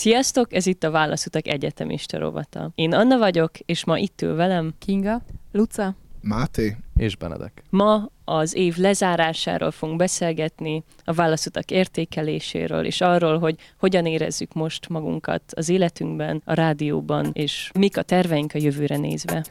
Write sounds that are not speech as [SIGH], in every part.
Sziasztok, ez itt a Válaszutak Egyetemista rovata. Én Anna vagyok, és ma itt ül velem Kinga, Luca, Máté és Benedek. Ma az év lezárásáról fogunk beszélgetni, a válaszutak értékeléséről, és arról, hogy hogyan érezzük most magunkat az életünkben, a rádióban, és mik a terveink a jövőre nézve.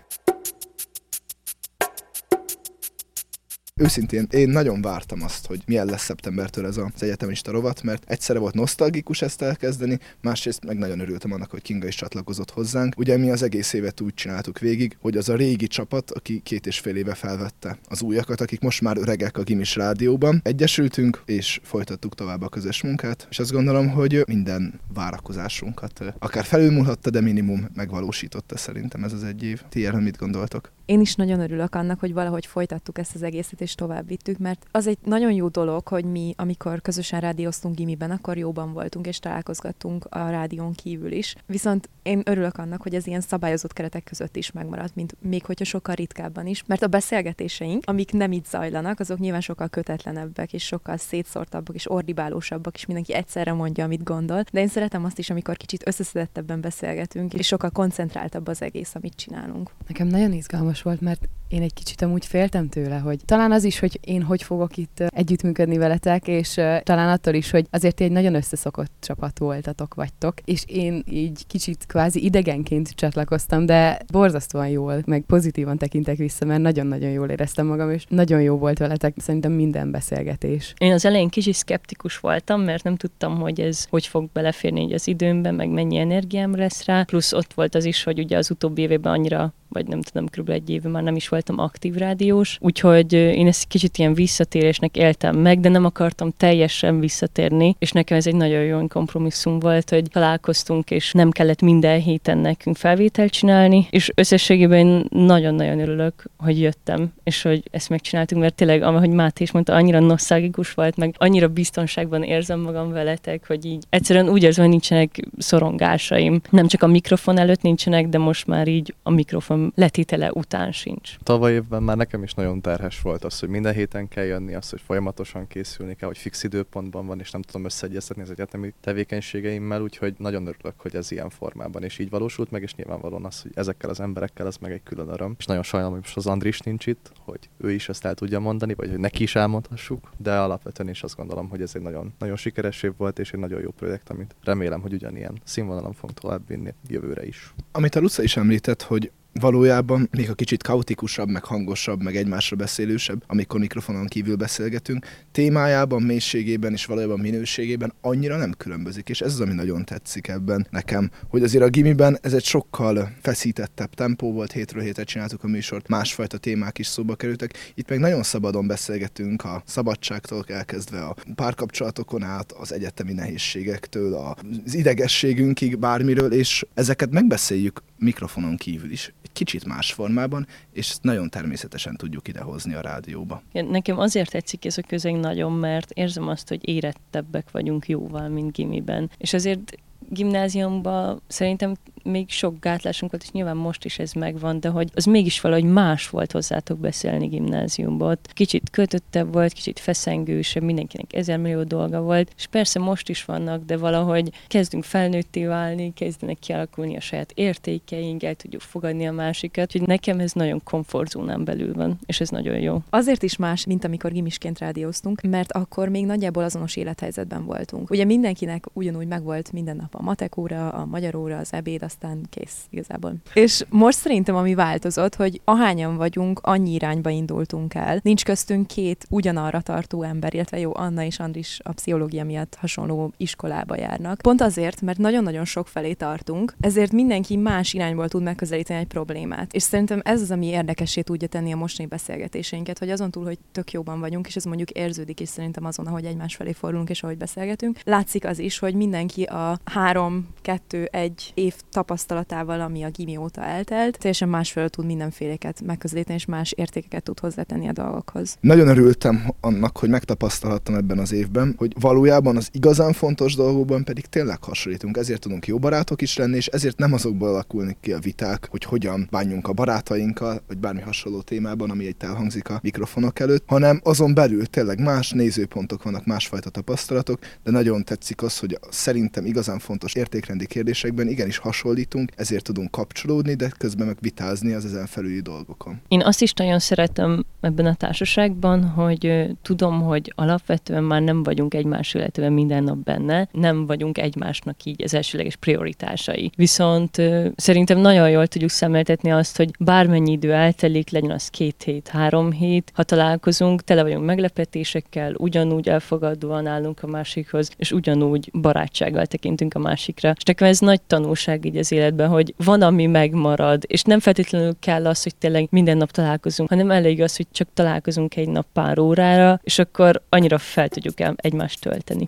Őszintén, én nagyon vártam azt, hogy milyen lesz szeptembertől ez az egyetemista rovat, mert egyszerre volt nosztalgikus ezt elkezdeni, másrészt meg nagyon örültem annak, hogy Kinga is csatlakozott hozzánk. Ugye mi az egész évet úgy csináltuk végig, hogy az a régi csapat, aki két és fél éve felvette az újakat, akik most már öregek a Gimis rádióban, egyesültünk és folytattuk tovább a közös munkát, és azt gondolom, hogy minden várakozásunkat akár felülmúlhatta, de minimum megvalósította szerintem ez az egy év. Ti erről mit gondoltok? Én is nagyon örülök annak, hogy valahogy folytattuk ezt az egészet, és tovább vittük, mert az egy nagyon jó dolog, hogy mi, amikor közösen rádióztunk gimiben, akkor jóban voltunk, és találkozgattunk a rádión kívül is. Viszont én örülök annak, hogy ez ilyen szabályozott keretek között is megmaradt, mint még hogyha sokkal ritkábban is, mert a beszélgetéseink, amik nem itt zajlanak, azok nyilván sokkal kötetlenebbek, és sokkal szétszórtabbak, és ordibálósabbak, és mindenki egyszerre mondja, amit gondol. De én szeretem azt is, amikor kicsit összeszedettebben beszélgetünk, és sokkal koncentráltabb az egész, amit csinálunk. Nekem nagyon izgalmas volt, mert én egy kicsit amúgy féltem tőle, hogy talán az is, hogy én hogy fogok itt együttműködni veletek, és talán attól is, hogy azért egy nagyon összeszokott csapat voltatok vagytok, és én így kicsit kvázi idegenként csatlakoztam, de borzasztóan jól, meg pozitívan tekintek vissza, mert nagyon-nagyon jól éreztem magam, és nagyon jó volt veletek szerintem minden beszélgetés. Én az elején kicsit szkeptikus voltam, mert nem tudtam, hogy ez hogy fog beleférni az időmbe, meg mennyi energiám lesz rá, plusz ott volt az is, hogy ugye az utóbbi évében annyira vagy nem tudom, kb. egy éve már nem is voltam aktív rádiós, úgyhogy én ezt kicsit ilyen visszatérésnek éltem meg, de nem akartam teljesen visszatérni, és nekem ez egy nagyon jó kompromisszum volt, hogy találkoztunk, és nem kellett minden héten nekünk felvételt csinálni, és összességében nagyon-nagyon örülök, hogy jöttem, és hogy ezt megcsináltunk, mert tényleg, ahogy Máté is mondta, annyira nosztalgikus volt, meg annyira biztonságban érzem magam veletek, hogy így egyszerűen úgy érzem, hogy nincsenek szorongásaim. Nem csak a mikrofon előtt nincsenek, de most már így a mikrofon letitele után sincs. Tavaly évben már nekem is nagyon terhes volt az, hogy minden héten kell jönni, az, hogy folyamatosan készülni kell, hogy fix időpontban van, és nem tudom összeegyeztetni az egyetemi tevékenységeimmel, úgyhogy nagyon örülök, hogy ez ilyen formában és így valósult meg, és nyilvánvalóan az, hogy ezekkel az emberekkel ez meg egy külön öröm. És nagyon sajnálom, hogy most az Andris nincs itt, hogy ő is ezt el tudja mondani, vagy hogy neki is elmondhassuk, de alapvetően is azt gondolom, hogy ez egy nagyon, nagyon sikeres év volt, és egy nagyon jó projekt, amit remélem, hogy ugyanilyen színvonalon fogunk tovább vinni jövőre is. Amit a Luca is említett, hogy valójában még a kicsit kaotikusabb, meg hangosabb, meg egymásra beszélősebb, amikor mikrofonon kívül beszélgetünk, témájában, mélységében és valójában minőségében annyira nem különbözik, és ez az, ami nagyon tetszik ebben nekem, hogy azért a gimiben ez egy sokkal feszítettebb tempó volt, hétről hétre csináltuk a műsort, másfajta témák is szóba kerültek, itt meg nagyon szabadon beszélgetünk a szabadságtól elkezdve a párkapcsolatokon át, az egyetemi nehézségektől, az idegességünkig, bármiről, és ezeket megbeszéljük mikrofonon kívül is egy kicsit más formában, és ezt nagyon természetesen tudjuk idehozni a rádióba. Nekem azért tetszik ez a közeg nagyon, mert érzem azt, hogy érettebbek vagyunk jóval, mint gimiben. És azért gimnáziumban szerintem még sok gátlásunk volt, és nyilván most is ez megvan, de hogy az mégis valahogy más volt hozzátok beszélni gimnáziumban. Kicsit kötöttebb volt, kicsit feszengősebb, mindenkinek ezer millió dolga volt, és persze most is vannak, de valahogy kezdünk felnőtté válni, kezdenek kialakulni a saját értékeink, el tudjuk fogadni a másikat, hogy nekem ez nagyon komfortzónán belül van, és ez nagyon jó. Azért is más, mint amikor gimisként rádióztunk, mert akkor még nagyjából azonos élethelyzetben voltunk. Ugye mindenkinek ugyanúgy megvolt minden nap a matekóra, a magyar óra, az ebéd, aztán kész igazából. És most szerintem ami változott, hogy ahányan vagyunk, annyi irányba indultunk el. Nincs köztünk két ugyanarra tartó ember, illetve jó, Anna és Andris a pszichológia miatt hasonló iskolába járnak. Pont azért, mert nagyon-nagyon sok felé tartunk, ezért mindenki más irányból tud megközelíteni egy problémát. És szerintem ez az, ami érdekessé tudja tenni a mostani beszélgetéseinket, hogy azon túl, hogy tök jóban vagyunk, és ez mondjuk érződik is szerintem azon, ahogy egymás felé fordulunk és ahogy beszélgetünk. Látszik az is, hogy mindenki a három, kettő, egy év tapasztalatával, ami a gimi óta eltelt, teljesen másfelől tud mindenféleket megközelíteni, és más értékeket tud hozzátenni a dolgokhoz. Nagyon örültem annak, hogy megtapasztalhattam ebben az évben, hogy valójában az igazán fontos dolgokban pedig tényleg hasonlítunk, ezért tudunk jó barátok is lenni, és ezért nem azokból alakulni ki a viták, hogy hogyan bánjunk a barátainkkal, vagy bármi hasonló témában, ami egy elhangzik a mikrofonok előtt, hanem azon belül tényleg más nézőpontok vannak, másfajta tapasztalatok, de nagyon tetszik az, hogy szerintem igazán fontos értékrendi kérdésekben igenis hasonlítunk, ezért tudunk kapcsolódni, de közben meg vitázni az ezen felüli dolgokon. Én azt is nagyon szeretem ebben a társaságban, hogy tudom, hogy alapvetően már nem vagyunk egymás életében minden nap benne, nem vagyunk egymásnak így az elsőleges prioritásai. Viszont szerintem nagyon jól tudjuk szemléltetni azt, hogy bármennyi idő eltelik, legyen az két hét, három hét, ha találkozunk, tele vagyunk meglepetésekkel, ugyanúgy elfogadóan állunk a másikhoz, és ugyanúgy barátsággal tekintünk a másikra. És nekem ez nagy tanulság így az életben, hogy van, ami megmarad, és nem feltétlenül kell az, hogy tényleg minden nap találkozunk, hanem elég az, hogy csak találkozunk egy nap pár órára, és akkor annyira fel tudjuk egymást tölteni.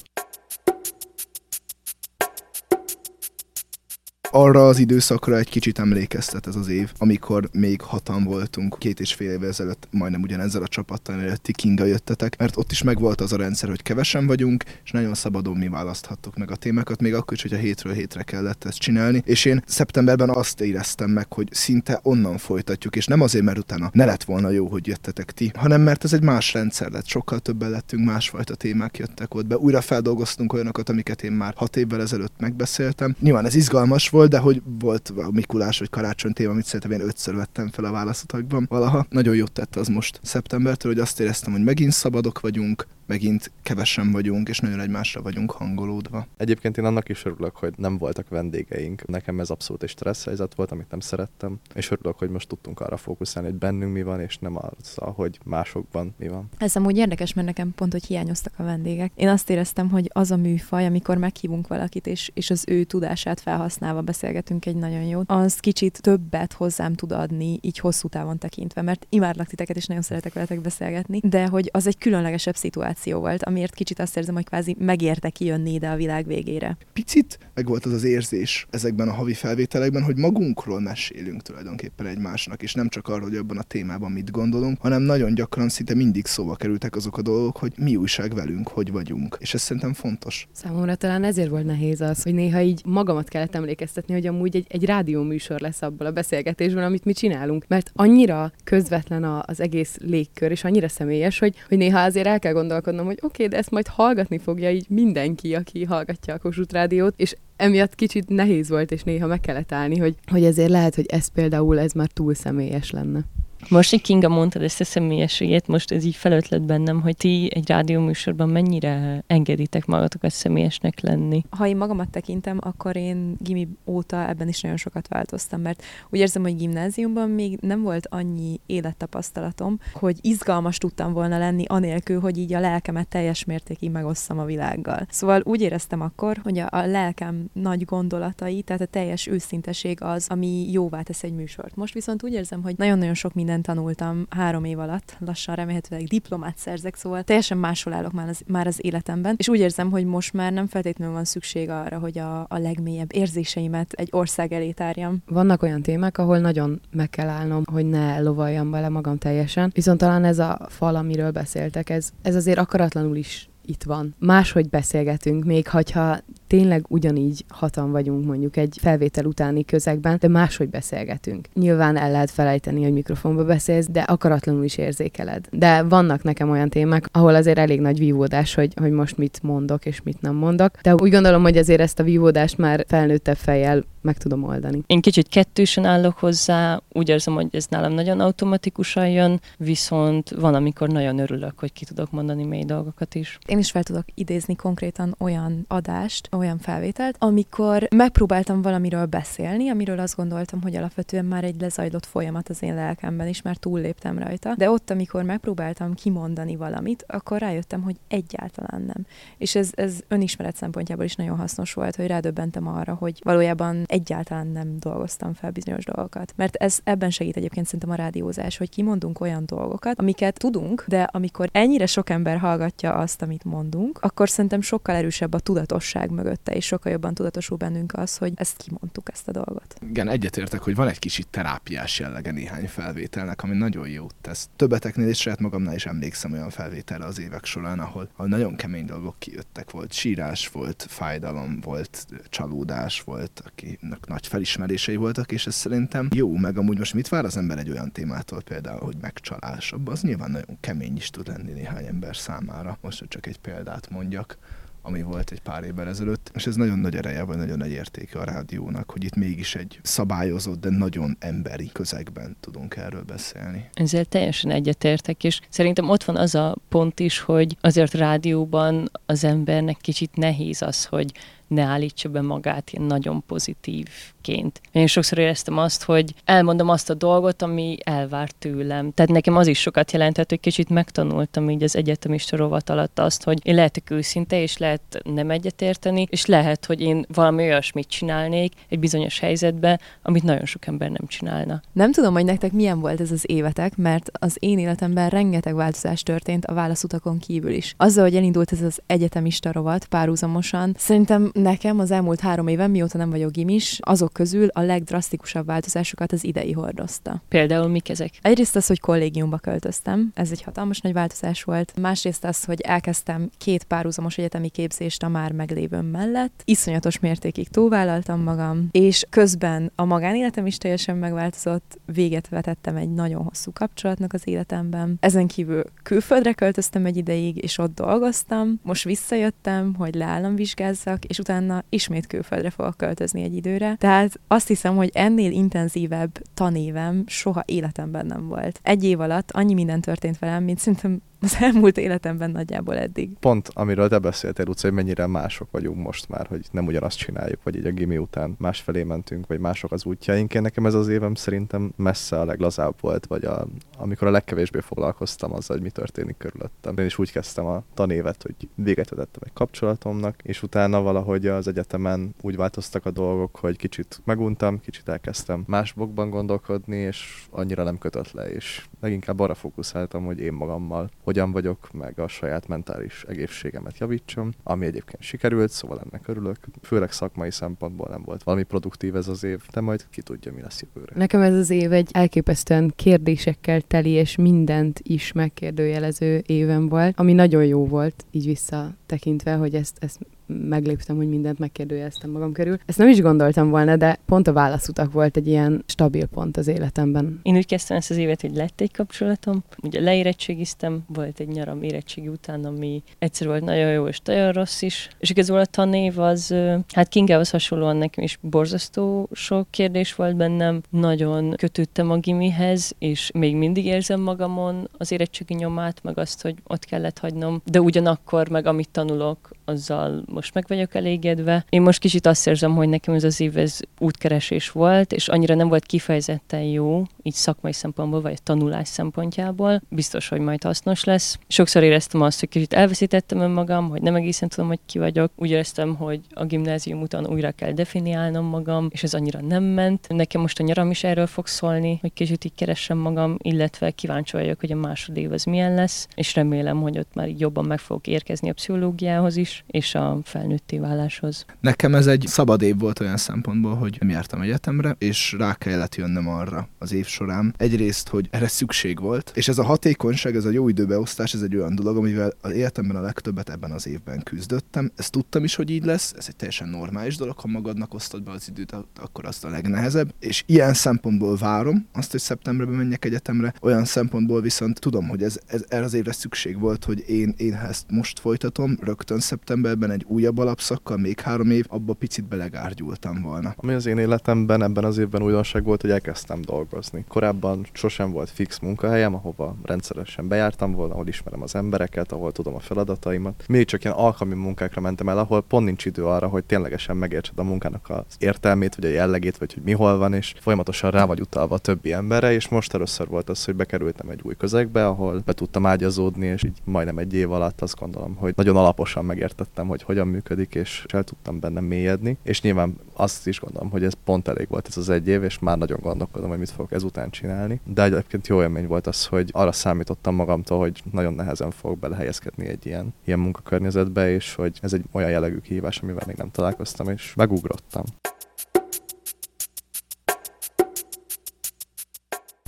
Arra az időszakra egy kicsit emlékeztet ez az év, amikor még hatan voltunk két és fél évvel ezelőtt, majdnem ugyanezzel a csapattal előtti Kinga jöttetek, mert ott is megvolt az a rendszer, hogy kevesen vagyunk, és nagyon szabadon mi választhattuk meg a témákat, még akkor is, hogyha hétről hétre kellett ezt csinálni. És én szeptemberben azt éreztem meg, hogy szinte onnan folytatjuk, és nem azért, mert utána ne lett volna jó, hogy jöttetek ti, hanem mert ez egy más rendszer lett, sokkal többen lettünk, másfajta témák jöttek ott be. Újra feldolgoztunk olyanokat, amiket én már hat évvel ezelőtt megbeszéltem. Nyilván ez izgalmas volt, volt, de hogy volt a Mikulás vagy karácsony téma, amit szerintem én ötször vettem fel a választottakban valaha. Nagyon jót tette az most szeptembertől, hogy azt éreztem, hogy megint szabadok vagyunk, megint kevesen vagyunk, és nagyon egymásra vagyunk hangolódva. Egyébként én annak is örülök, hogy nem voltak vendégeink. Nekem ez abszolút egy stressz helyzet volt, amit nem szerettem, és örülök, hogy most tudtunk arra fókuszálni, hogy bennünk mi van, és nem az, hogy másokban mi van. Ez amúgy érdekes, mert nekem pont, hogy hiányoztak a vendégek. Én azt éreztem, hogy az a műfaj, amikor meghívunk valakit, és, és az ő tudását felhasználva beszélgetünk egy nagyon jót, az kicsit többet hozzám tud adni, így hosszú távon tekintve, mert imádlak titeket, és nagyon szeretek veletek beszélgetni, de hogy az egy különlegesebb szituáció szituáció volt, amiért kicsit azt érzem, hogy kvázi megérte kijönni ide a világ végére. Picit meg volt az az érzés ezekben a havi felvételekben, hogy magunkról mesélünk tulajdonképpen egymásnak, és nem csak arról, hogy abban a témában mit gondolunk, hanem nagyon gyakran szinte mindig szóba kerültek azok a dolgok, hogy mi újság velünk, hogy vagyunk. És ez szerintem fontos. Számomra talán ezért volt nehéz az, hogy néha így magamat kellett emlékeztetni, hogy amúgy egy, egy rádióműsor lesz abból a beszélgetésben, amit mi csinálunk. Mert annyira közvetlen az egész légkör, és annyira személyes, hogy, hogy néha azért el kell gondolkodni gondolkodnom, hogy oké, okay, de ezt majd hallgatni fogja így mindenki, aki hallgatja a Kossuth Rádiót, és emiatt kicsit nehéz volt, és néha meg kellett állni, hogy, hogy ezért lehet, hogy ez például ez már túl személyes lenne. Most, hogy Kinga mondtad ezt a személyességét, most ez így felötlet bennem, hogy ti egy rádióműsorban mennyire engeditek magatokat személyesnek lenni? Ha én magamat tekintem, akkor én gimi óta ebben is nagyon sokat változtam, mert úgy érzem, hogy gimnáziumban még nem volt annyi élettapasztalatom, hogy izgalmas tudtam volna lenni anélkül, hogy így a lelkemet teljes mértékig megosszam a világgal. Szóval úgy éreztem akkor, hogy a, a lelkem nagy gondolatai, tehát a teljes őszinteség az, ami jóvá tesz egy műsort. Most viszont úgy érzem, hogy nagyon-nagyon sok minden mindent tanultam három év alatt, lassan remélhetőleg diplomát szerzek, szóval teljesen máshol állok már az, már az életemben, és úgy érzem, hogy most már nem feltétlenül van szükség arra, hogy a, a legmélyebb érzéseimet egy ország elé tárjam. Vannak olyan témák, ahol nagyon meg kell állnom, hogy ne lovaljam bele magam teljesen, viszont talán ez a fal, amiről beszéltek, ez, ez azért akaratlanul is itt van. Máshogy beszélgetünk, még hogyha tényleg ugyanígy hatan vagyunk mondjuk egy felvétel utáni közegben, de máshogy beszélgetünk. Nyilván el lehet felejteni, hogy mikrofonba beszélsz, de akaratlanul is érzékeled. De vannak nekem olyan témák, ahol azért elég nagy vívódás, hogy, hogy most mit mondok és mit nem mondok. De úgy gondolom, hogy azért ezt a vívódást már felnőttebb fejjel meg tudom oldani. Én kicsit kettősen állok hozzá, úgy érzem, hogy ez nálam nagyon automatikusan jön, viszont van, amikor nagyon örülök, hogy ki tudok mondani mély dolgokat is. Én is fel tudok idézni konkrétan olyan adást, olyan felvételt, amikor megpróbáltam valamiről beszélni, amiről azt gondoltam, hogy alapvetően már egy lezajlott folyamat az én lelkemben is, már túlléptem rajta. De ott, amikor megpróbáltam kimondani valamit, akkor rájöttem, hogy egyáltalán nem. És ez, ez önismeret szempontjából is nagyon hasznos volt, hogy rádöbbentem arra, hogy valójában egyáltalán nem dolgoztam fel bizonyos dolgokat. Mert ez ebben segít egyébként szerintem a rádiózás, hogy kimondunk olyan dolgokat, amiket tudunk, de amikor ennyire sok ember hallgatja azt, amit mondunk, akkor szerintem sokkal erősebb a tudatosság mögött mögötte, és sokkal jobban tudatosul bennünk az, hogy ezt kimondtuk, ezt a dolgot. Igen, egyetértek, hogy van egy kicsit terápiás jellege néhány felvételnek, ami nagyon jó tesz. Többeteknél és saját magamnál is emlékszem olyan felvételre az évek során, ahol, ahol nagyon kemény dolgok kijöttek. Volt sírás, volt fájdalom, volt csalódás, volt, akinek nagy felismerései voltak, és ez szerintem jó, meg amúgy most mit vár az ember egy olyan témától például, hogy megcsalás, abban az nyilván nagyon kemény is tud lenni néhány ember számára. Most, hogy csak egy példát mondjak ami volt egy pár évvel ezelőtt, és ez nagyon nagy ereje, vagy nagyon nagy értéke a rádiónak, hogy itt mégis egy szabályozott, de nagyon emberi közegben tudunk erről beszélni. Ezzel teljesen egyetértek, és szerintem ott van az a pont is, hogy azért rádióban az embernek kicsit nehéz az, hogy ne állítsa be magát ilyen nagyon pozitívként. Én sokszor éreztem azt, hogy elmondom azt a dolgot, ami elvárt tőlem. Tehát nekem az is sokat jelentett, hogy kicsit megtanultam így az egyetemista rovat alatt azt, hogy én lehetek őszinte, és lehet nem egyetérteni, és lehet, hogy én valami olyasmit csinálnék egy bizonyos helyzetbe, amit nagyon sok ember nem csinálna. Nem tudom, hogy nektek milyen volt ez az évetek, mert az én életemben rengeteg változás történt a válaszutakon kívül is. Azzal, hogy elindult ez az egyetemista rovat párhuzamosan, szerintem Nekem az elmúlt három éven, mióta nem vagyok gimis, azok közül a legdrasztikusabb változásokat az idei hordozta. Például mik ezek? Egyrészt az, hogy kollégiumba költöztem, ez egy hatalmas nagy változás volt. Másrészt az, hogy elkezdtem két párhuzamos egyetemi képzést a már meglévőm mellett. Iszonyatos mértékig túlvállaltam magam, és közben a magánéletem is teljesen megváltozott, véget vetettem egy nagyon hosszú kapcsolatnak az életemben. Ezen kívül külföldre költöztem egy ideig, és ott dolgoztam. Most visszajöttem, hogy leállamvizsgázzak, és utána utána ismét külföldre fogok költözni egy időre. Tehát azt hiszem, hogy ennél intenzívebb tanévem soha életemben nem volt. Egy év alatt annyi minden történt velem, mint szerintem az elmúlt életemben nagyjából eddig. Pont, amiről te beszéltél, Luca, hogy mennyire mások vagyunk most már, hogy nem ugyanazt csináljuk, vagy így a gimi után másfelé mentünk, vagy mások az útjaink. Én nekem ez az évem szerintem messze a leglazább volt, vagy a, amikor a legkevésbé foglalkoztam azzal, hogy mi történik körülöttem. Én is úgy kezdtem a tanévet, hogy véget vetettem egy kapcsolatomnak, és utána valahogy az egyetemen úgy változtak a dolgok, hogy kicsit meguntam, kicsit elkezdtem másbokban gondolkodni, és annyira nem kötött le, és leginkább arra fókuszáltam, hogy én magammal hogyan vagyok, meg a saját mentális egészségemet javítsam, ami egyébként sikerült, szóval ennek örülök. Főleg szakmai szempontból nem volt valami produktív ez az év, de majd ki tudja, mi lesz jövőre. Nekem ez az év egy elképesztően kérdésekkel teli és mindent is megkérdőjelező éven volt, ami nagyon jó volt, így visszatekintve, hogy ezt, ezt megléptem, hogy mindent megkérdőjeleztem magam körül. Ezt nem is gondoltam volna, de pont a válaszutak volt egy ilyen stabil pont az életemben. Én úgy kezdtem ezt az évet, hogy lett egy kapcsolatom. Ugye leérettségiztem, volt egy nyaram érettségi után, ami egyszer volt nagyon jó és nagyon rossz is. És igazából a tanév az, hát Kingához hasonlóan nekem is borzasztó sok kérdés volt bennem. Nagyon kötődtem a gimihez, és még mindig érzem magamon az érettségi nyomát, meg azt, hogy ott kellett hagynom. De ugyanakkor meg amit tanulok, azzal most meg vagyok elégedve. Én most kicsit azt érzem, hogy nekem ez az év ez útkeresés volt, és annyira nem volt kifejezetten jó, így szakmai szempontból, vagy tanulás szempontjából. Biztos, hogy majd hasznos lesz. Sokszor éreztem azt, hogy kicsit elveszítettem önmagam, hogy nem egészen tudom, hogy ki vagyok. Úgy éreztem, hogy a gimnázium után újra kell definiálnom magam, és ez annyira nem ment. Nekem most a nyaram is erről fog szólni, hogy kicsit így keressem magam, illetve kíváncsi vagyok, hogy a másodév az milyen lesz, és remélem, hogy ott már jobban meg fogok érkezni a pszichológiához is, és a felnőtté váláshoz. Nekem ez egy szabad év volt olyan szempontból, hogy nem jártam egyetemre, és rá kellett jönnöm arra az év során. Egyrészt, hogy erre szükség volt, és ez a hatékonyság, ez a jó időbeosztás, ez egy olyan dolog, amivel az életemben a legtöbbet ebben az évben küzdöttem. Ezt tudtam is, hogy így lesz, ez egy teljesen normális dolog, ha magadnak osztod be az időt, akkor azt a legnehezebb, és ilyen szempontból várom azt, hogy szeptemberben menjek egyetemre, olyan szempontból viszont tudom, hogy ez, ez erre az évre szükség volt, hogy én, én ezt most folytatom, rögtön szeptemberben egy újabb alapszakkal, még három év, abba picit belegárgyultam volna. Ami az én életemben ebben az évben újdonság volt, hogy elkezdtem dolgozni. Korábban sosem volt fix munkahelyem, ahova rendszeresen bejártam volna, ahol ismerem az embereket, ahol tudom a feladataimat. Még csak ilyen alkalmi munkákra mentem el, ahol pont nincs idő arra, hogy ténylegesen megértsed a munkának az értelmét, vagy a jellegét, vagy hogy mi hol van, és folyamatosan rá vagy utalva a többi emberre, és most először volt az, hogy bekerültem egy új közegbe, ahol be tudtam ágyazódni, és így majdnem egy év alatt azt gondolom, hogy nagyon alaposan megértettem, hogy hogyan hogyan működik, és el tudtam benne mélyedni, és nyilván azt is gondolom, hogy ez pont elég volt ez az egy év, és már nagyon gondolkodom, hogy mit fogok ezután csinálni. De egyébként jó élmény volt az, hogy arra számítottam magamtól, hogy nagyon nehezen fogok belehelyezkedni egy ilyen, ilyen munkakörnyezetbe, és hogy ez egy olyan jellegű kihívás, amivel még nem találkoztam, és megugrottam.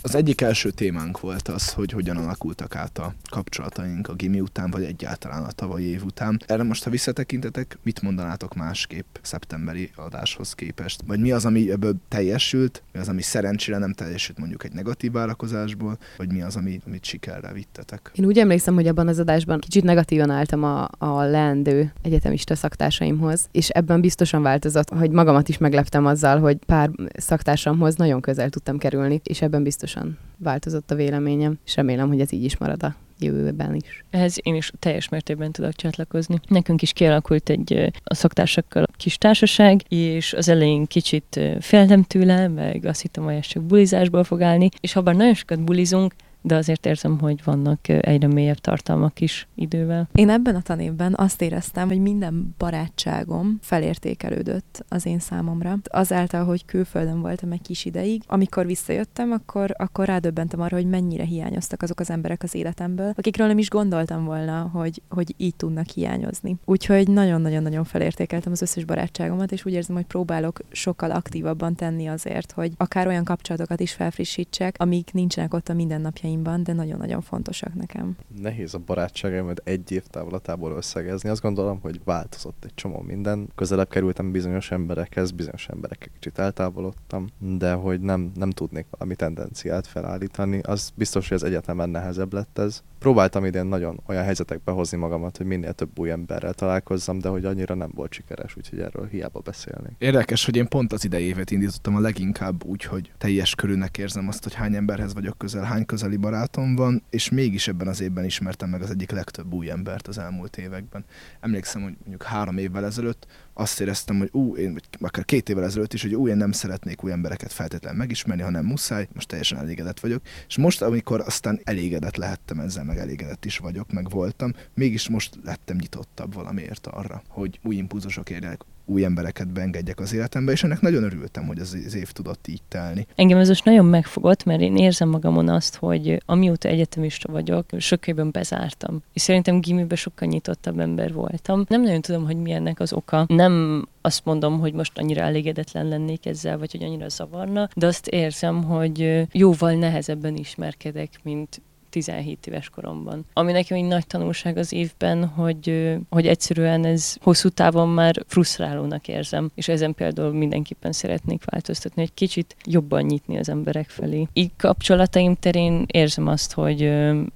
Az egyik első témánk volt az, hogy hogyan alakultak át a kapcsolataink a gimi után, vagy egyáltalán a tavalyi év után. Erre most, ha visszatekintetek, mit mondanátok másképp szeptemberi adáshoz képest? Vagy mi az, ami ebből teljesült, mi az, ami szerencsére nem teljesült mondjuk egy negatív várakozásból, vagy mi az, ami, amit sikerre vittetek? Én úgy emlékszem, hogy abban az adásban kicsit negatívan álltam a, a leendő egyetemista szaktársaimhoz, és ebben biztosan változott, hogy magamat is megleptem azzal, hogy pár szaktársamhoz nagyon közel tudtam kerülni, és ebben biztos folyamatosan változott a véleményem, és remélem, hogy ez így is marad a jövőben is. Ehhez én is teljes mértékben tudok csatlakozni. Nekünk is kialakult egy a szaktársakkal kis társaság, és az elején kicsit féltem tőle, meg azt hittem, hogy ez csak bulizásból fog állni, és ha bár nagyon sokat bulizunk, de azért érzem, hogy vannak egyre mélyebb tartalmak is idővel. Én ebben a tanévben azt éreztem, hogy minden barátságom felértékelődött az én számomra. Azáltal, hogy külföldön voltam egy kis ideig, amikor visszajöttem, akkor, akkor rádöbbentem arra, hogy mennyire hiányoztak azok az emberek az életemből, akikről nem is gondoltam volna, hogy, hogy így tudnak hiányozni. Úgyhogy nagyon-nagyon-nagyon felértékeltem az összes barátságomat, és úgy érzem, hogy próbálok sokkal aktívabban tenni azért, hogy akár olyan kapcsolatokat is felfrissítsek, amik nincsenek ott a mindennapjaim napjaimban, de nagyon-nagyon fontosak nekem. Nehéz a barátságaimat egy év távlatából összegezni. Azt gondolom, hogy változott egy csomó minden. Közelebb kerültem bizonyos emberekhez, bizonyos emberekkel kicsit eltávolodtam, de hogy nem, nem tudnék valami tendenciát felállítani, az biztos, hogy az egyetemen nehezebb lett ez. Próbáltam idén nagyon olyan helyzetekbe hozni magamat, hogy minél több új emberrel találkozzam, de hogy annyira nem volt sikeres, úgyhogy erről hiába beszélni. Érdekes, hogy én pont az idejévet indítottam a leginkább úgy, hogy teljes körülnek érzem azt, hogy hány emberhez vagyok közel, hány közeli barátom van, és mégis ebben az évben ismertem meg az egyik legtöbb új embert az elmúlt években. Emlékszem, hogy mondjuk három évvel ezelőtt azt éreztem, hogy ú, én, vagy akár két évvel ezelőtt is, hogy új, én nem szeretnék új embereket feltétlenül megismerni, hanem muszáj, most teljesen elégedett vagyok. És most, amikor aztán elégedett lehettem ezzel, meg elégedett is vagyok, meg voltam, mégis most lettem nyitottabb valamiért arra, hogy új impulzusok érjenek, új embereket beengedjek az életembe, és ennek nagyon örültem, hogy az, az év tudott így telni. Engem ez most nagyon megfogott, mert én érzem magamon azt, hogy amióta egyetemista vagyok, sok évben bezártam. És szerintem gimiben sokkal nyitottabb ember voltam. Nem nagyon tudom, hogy mi ennek az oka. Nem azt mondom, hogy most annyira elégedetlen lennék ezzel, vagy hogy annyira zavarna, de azt érzem, hogy jóval nehezebben ismerkedek, mint 17 éves koromban. Ami nekem egy nagy tanulság az évben, hogy, hogy egyszerűen ez hosszú távon már frusztrálónak érzem, és ezen például mindenképpen szeretnék változtatni, hogy kicsit jobban nyitni az emberek felé. Így kapcsolataim terén érzem azt, hogy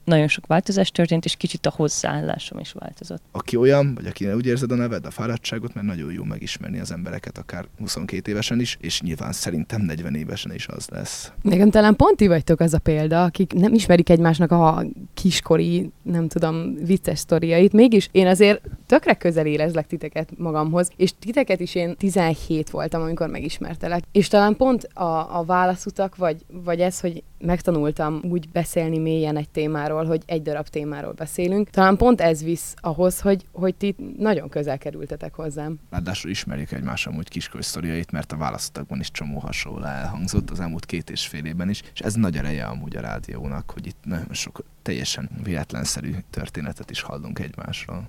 nagyon sok változás történt, és kicsit a hozzáállásom is változott. Aki olyan, vagy aki úgy érzed a neved, a fáradtságot, mert nagyon jó megismerni az embereket, akár 22 évesen is, és nyilván szerintem 40 évesen is az lesz. Nekem talán pont ti vagytok az a példa, akik nem ismerik egymásnak a kiskori, nem tudom, vicces sztoriait, mégis én azért tökre közel érezlek titeket magamhoz, és titeket is én 17 voltam, amikor megismertelek. És talán pont a, a válaszutak, vagy, vagy ez, hogy megtanultam úgy beszélni mélyen egy témáról, hogy egy darab témáról beszélünk. Talán pont ez visz ahhoz, hogy, hogy ti nagyon közel kerültetek hozzám. Ráadásul ismerjük egymás amúgy kiskori sztoriait, mert a választottakban is csomó hasonló elhangzott az elmúlt két és fél évben is, és ez nagy ereje amúgy a rádiónak, hogy itt nagyon sok teljesen véletlenszerű történetet is hallunk egymásról.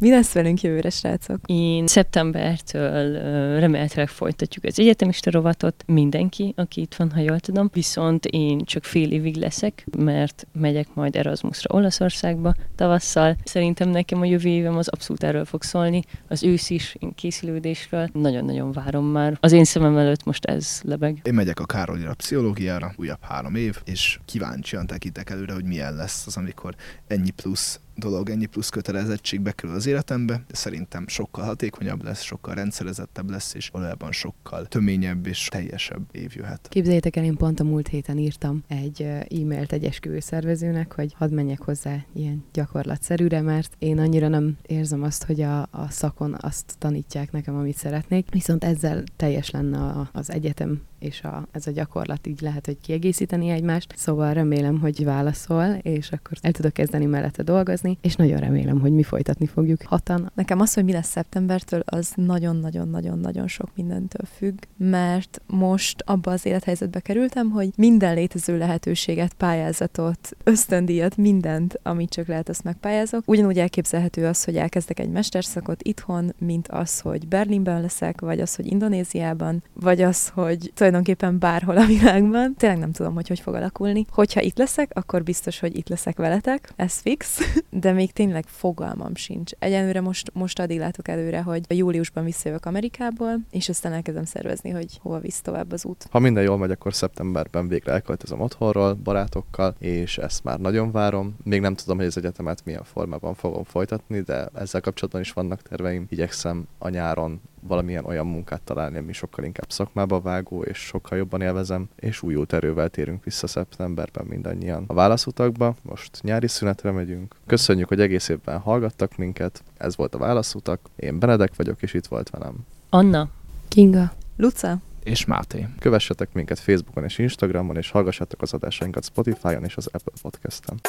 Mi lesz velünk jövőre, srácok? Én szeptembertől remélhetőleg folytatjuk az egyetemista rovatot. Mindenki, aki itt van, ha jól tudom. Viszont én csak fél évig leszek, mert megyek majd Erasmusra Olaszországba tavasszal. Szerintem nekem a jövő évem az abszolút erről fog szólni. Az ősz is, én készülődésről. Nagyon-nagyon várom már. Az én szemem előtt most ez lebeg. Én megyek a Károlira pszichológiára, újabb három év, és kíváncsian tekintek előre, hogy milyen lesz az, amikor ennyi plusz dolog, ennyi plusz kötelezettség bekerül az életembe, de szerintem sokkal hatékonyabb lesz, sokkal rendszerezettebb lesz, és valójában sokkal töményebb és teljesebb év jöhet. Képzeljétek el, én pont a múlt héten írtam egy e-mailt egy esküvőszervezőnek, hogy hadd menjek hozzá ilyen gyakorlatszerűre, mert én annyira nem érzem azt, hogy a, a szakon azt tanítják nekem, amit szeretnék, viszont ezzel teljes lenne az egyetem és a, ez a gyakorlat így lehet, hogy kiegészíteni egymást. Szóval remélem, hogy válaszol, és akkor el tudok kezdeni mellette dolgozni, és nagyon remélem, hogy mi folytatni fogjuk hatan. Nekem az, hogy mi lesz szeptembertől, az nagyon-nagyon-nagyon-nagyon sok mindentől függ, mert most abba az élethelyzetbe kerültem, hogy minden létező lehetőséget, pályázatot, ösztöndíjat, mindent, amit csak lehet, azt megpályázok. Ugyanúgy elképzelhető az, hogy elkezdek egy mesterszakot itthon, mint az, hogy Berlinben leszek, vagy az, hogy Indonéziában, vagy az, hogy tulajdonképpen bárhol a világban. Tényleg nem tudom, hogy hogy fog alakulni. Hogyha itt leszek, akkor biztos, hogy itt leszek veletek, ez fix, [LAUGHS] de még tényleg fogalmam sincs. Egyenlőre most, most addig látok előre, hogy júliusban visszajövök Amerikából, és aztán elkezdem szervezni, hogy hova visz tovább az út. Ha minden jól megy, akkor szeptemberben végre elköltözöm otthonról, barátokkal, és ezt már nagyon várom. Még nem tudom, hogy az egyetemet milyen formában fogom folytatni, de ezzel kapcsolatban is vannak terveim. Igyekszem a nyáron valamilyen olyan munkát találni, ami sokkal inkább szakmába vágó, és sokkal jobban élvezem, és új erővel térünk vissza szeptemberben mindannyian a válaszutakba. Most nyári szünetre megyünk. Köszönjük, hogy egész évben hallgattak minket. Ez volt a válaszutak. Én Benedek vagyok, és itt volt velem. Anna. Kinga. Luca. És Máté. Kövessetek minket Facebookon és Instagramon, és hallgassátok az adásainkat Spotify-on és az Apple Podcast-en.